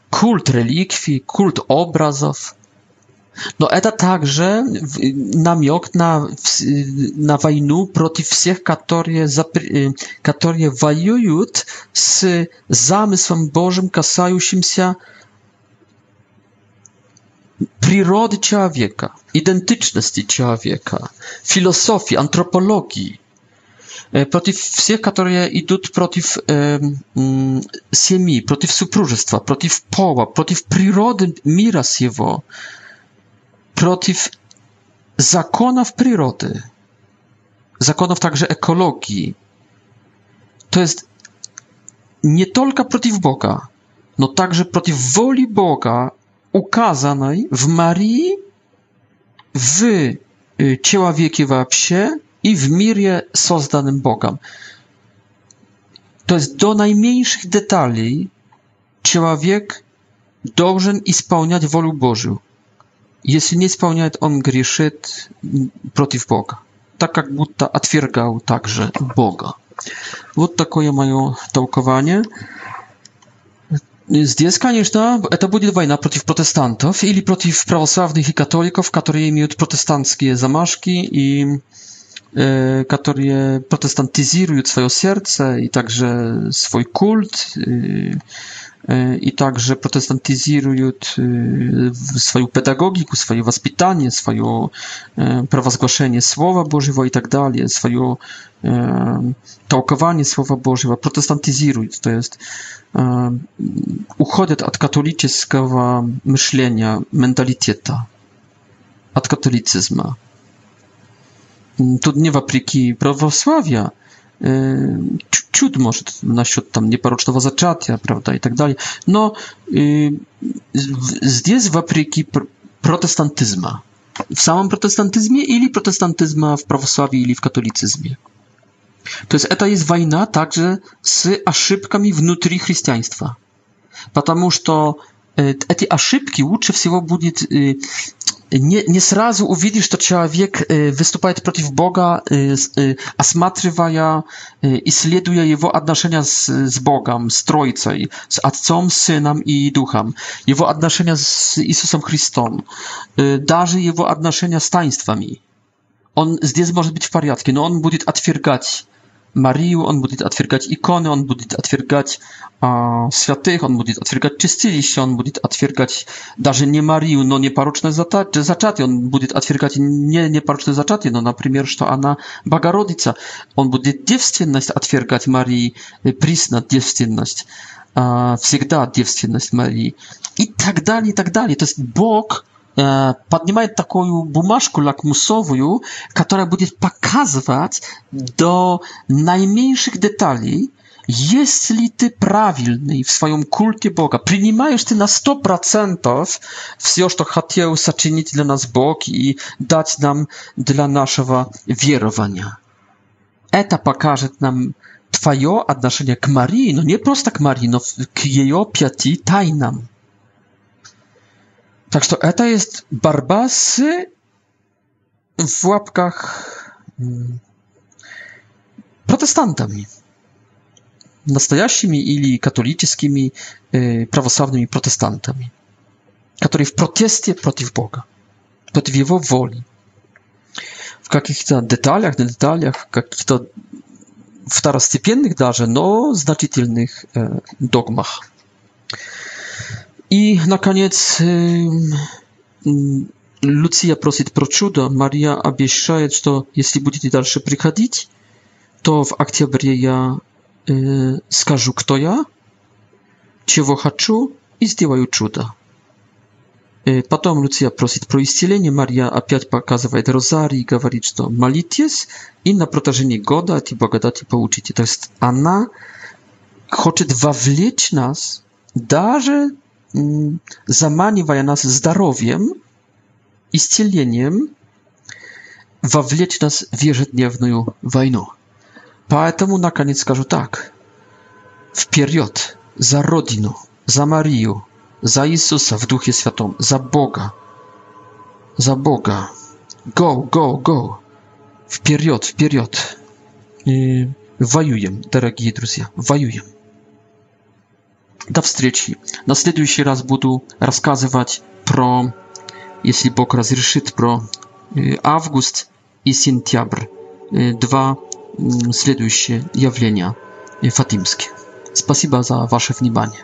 Культ реликвий, культ образов – no, to także namiok na, na wojnę przeciw wszystkich, którzy walują z zamysłem Bożym, kasającym się przyrody człowieka, identyczności człowieka, filozofii, antropologii. Protiv wszystkich, którzy idą przeciw e, mm, siemi, przeciw supróżestwa, przeciw poła, przeciw przyrody, mira z jego. Protiv законов przyrody, законов także ekologii. To jest nie tylko przeciw Boga, no także przeciw woli Boga ukazanej w Marii, w человеке y, вообще i w mirie sozdanym Bogiem. To jest do najmniejszych detali człowiek должен spełniać wolę Bożą если не исполняет, он грешит против Бога, так как будто отвергал также Бога. Вот такое мое толкование. Здесь, конечно, это будет война против протестантов или против православных и католиков, которые имеют протестантские замашки и Y, które protestantyzują swoje serce i także swój kult y, y, i także protestantyzują swoją pedagogikę, swoje wychowanie, swoje prawozgłoszenie słowa Bożego i tak dalej, swoje tałkowanie słowa Bożego, protestantyzują, to jest uchodzą od katolickiego myślenia, mentaliteta, od katolicyzmu. Тут не вопреки православия, чуть-чуть, может, насчет там непорочного зачатия, правда, и так далее. Но здесь вопреки протестантизма. В самом протестантизме или протестантизма в православии или в католицизме. То есть это есть война также с ошибками внутри христианства. Потому что эти ошибки лучше всего будет не, не сразу увидишь, что человек выступает против Бога, осматривая, исследуя его отношения с, с Богом, с Троицей, с Отцом, Сыном и Духом, его отношения с Иисусом Христом, даже его отношения с таинствами. Он здесь может быть в порядке, но он будет отвергать Марию, он будет отвергать иконы, он будет отвергать э, святых, он будет отвергать чистилище, он будет отвергать даже не Марию, но непорочное зачатие, он будет отвергать не непорочное зачатие, но, например, что она Богородица, он будет девственность отвергать Марии, присно девственность, э, всегда девственность Марии и так далее, и так далее. То есть Бог поднимает такую бумажку лакмусовую, которая будет показывать до наименьших деталей, если ты правильный в своем культе Бога, принимаешь ты на 100% все, что хотел сочинить для нас Бог и дать нам для нашего верования. Это покажет нам твое отношение к Марии, но не просто к Марии, но к ее пяти тайнам. Tak, to ETA jest Barbasy w łapkach protestantami. Настоящими или католическими э, православными протестантами, которые в протесте против Бога, против Его воли. В каких-то деталях, на деталях, каких-то второстепенных даже, но значительных э, догмах. I na koniec Lucja prosi pro cudo, Maria obiecuje, że jeśli będziecie dalsze przychodzić, to w aktiabrie ja y, skażu kto ja, czego chcę i zdziałaju cuda. Y, Potem Lucja prosi pro istnienie, Maria opiąć pokazuje rozari i mówi, że malitjes i na protażenie goda ty bogadaty pouczycie. To jest ona chce wawlić nas, nawet заманивая нас здоровьем, исцелением, вовлечь нас в ежедневную войну. Поэтому, наконец, скажу так. Вперед! За Родину, за Марию, за Иисуса в Духе Святом, за Бога, за Бога. Go, go, go! Вперед, вперед! И воюем, дорогие друзья, воюем. До встречи. На следующий раз буду рассказывать про, если Бог разрешит, про август и сентябрь. Два следующие явления фатимские. Спасибо за ваше внимание.